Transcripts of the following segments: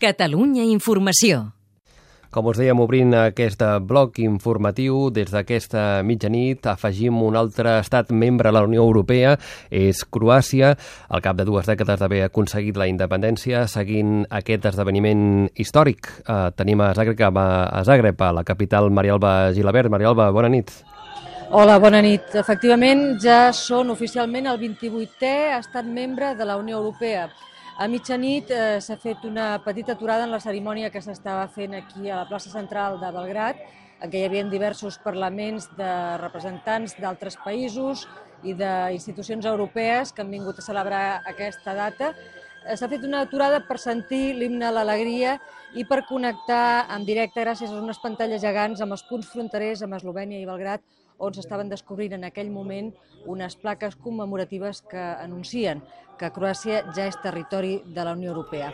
Catalunya Informació. Com us dèiem, obrint aquest bloc informatiu, des d'aquesta mitjanit afegim un altre estat membre de la Unió Europea, és Croàcia, al cap de dues dècades d'haver aconseguit la independència, seguint aquest esdeveniment històric. Eh, tenim a Zagreb, a Zagreb, a la capital, Marialba Gilabert. Marialba, bona nit. Hola, bona nit. Efectivament, ja són oficialment el 28è estat membre de la Unió Europea. A mitjanit eh, s'ha fet una petita aturada en la cerimònia que s'estava fent aquí a la plaça central de Belgrat, en què hi havia diversos parlaments de representants d'altres països i d'institucions europees que han vingut a celebrar aquesta data. Eh, s'ha fet una aturada per sentir l'himne a l'alegria i per connectar en directe gràcies a unes pantalles gegants amb els punts fronterers amb Eslovènia i Belgrat on s'estaven descobrint en aquell moment unes plaques commemoratives que anuncien que Croàcia ja és territori de la Unió Europea.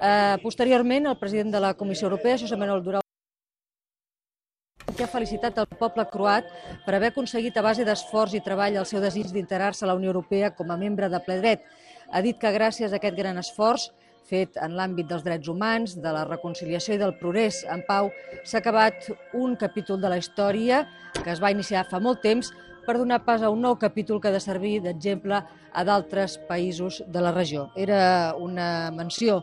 Eh, posteriorment, el president de la Comissió Europea, Josep Manuel Durau, que ha felicitat el poble croat per haver aconseguit a base d'esforç i treball el seu desig d'integrar-se a la Unió Europea com a membre de ple dret. Ha dit que gràcies a aquest gran esforç fet en l'àmbit dels drets humans, de la reconciliació i del progrés en pau, s'ha acabat un capítol de la història que es va iniciar fa molt temps per donar pas a un nou capítol que ha de servir d'exemple a d'altres països de la regió. Era una menció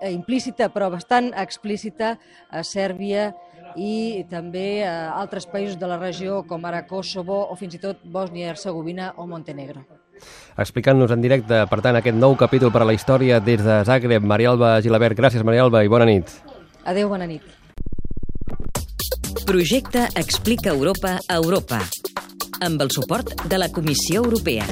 eh, implícita però bastant explícita a Sèrbia i també a altres països de la regió com ara Kosovo o fins i tot Bòsnia i Hercegovina o Montenegro. Explicant-nos en directe, per tant, aquest nou capítol per a la història des de Zagreb, Marialba Gilabert. Gràcies, Marialba, i bona nit. Adéu, bona nit. Projecte Explica Europa a Europa amb el suport de la Comissió Europea.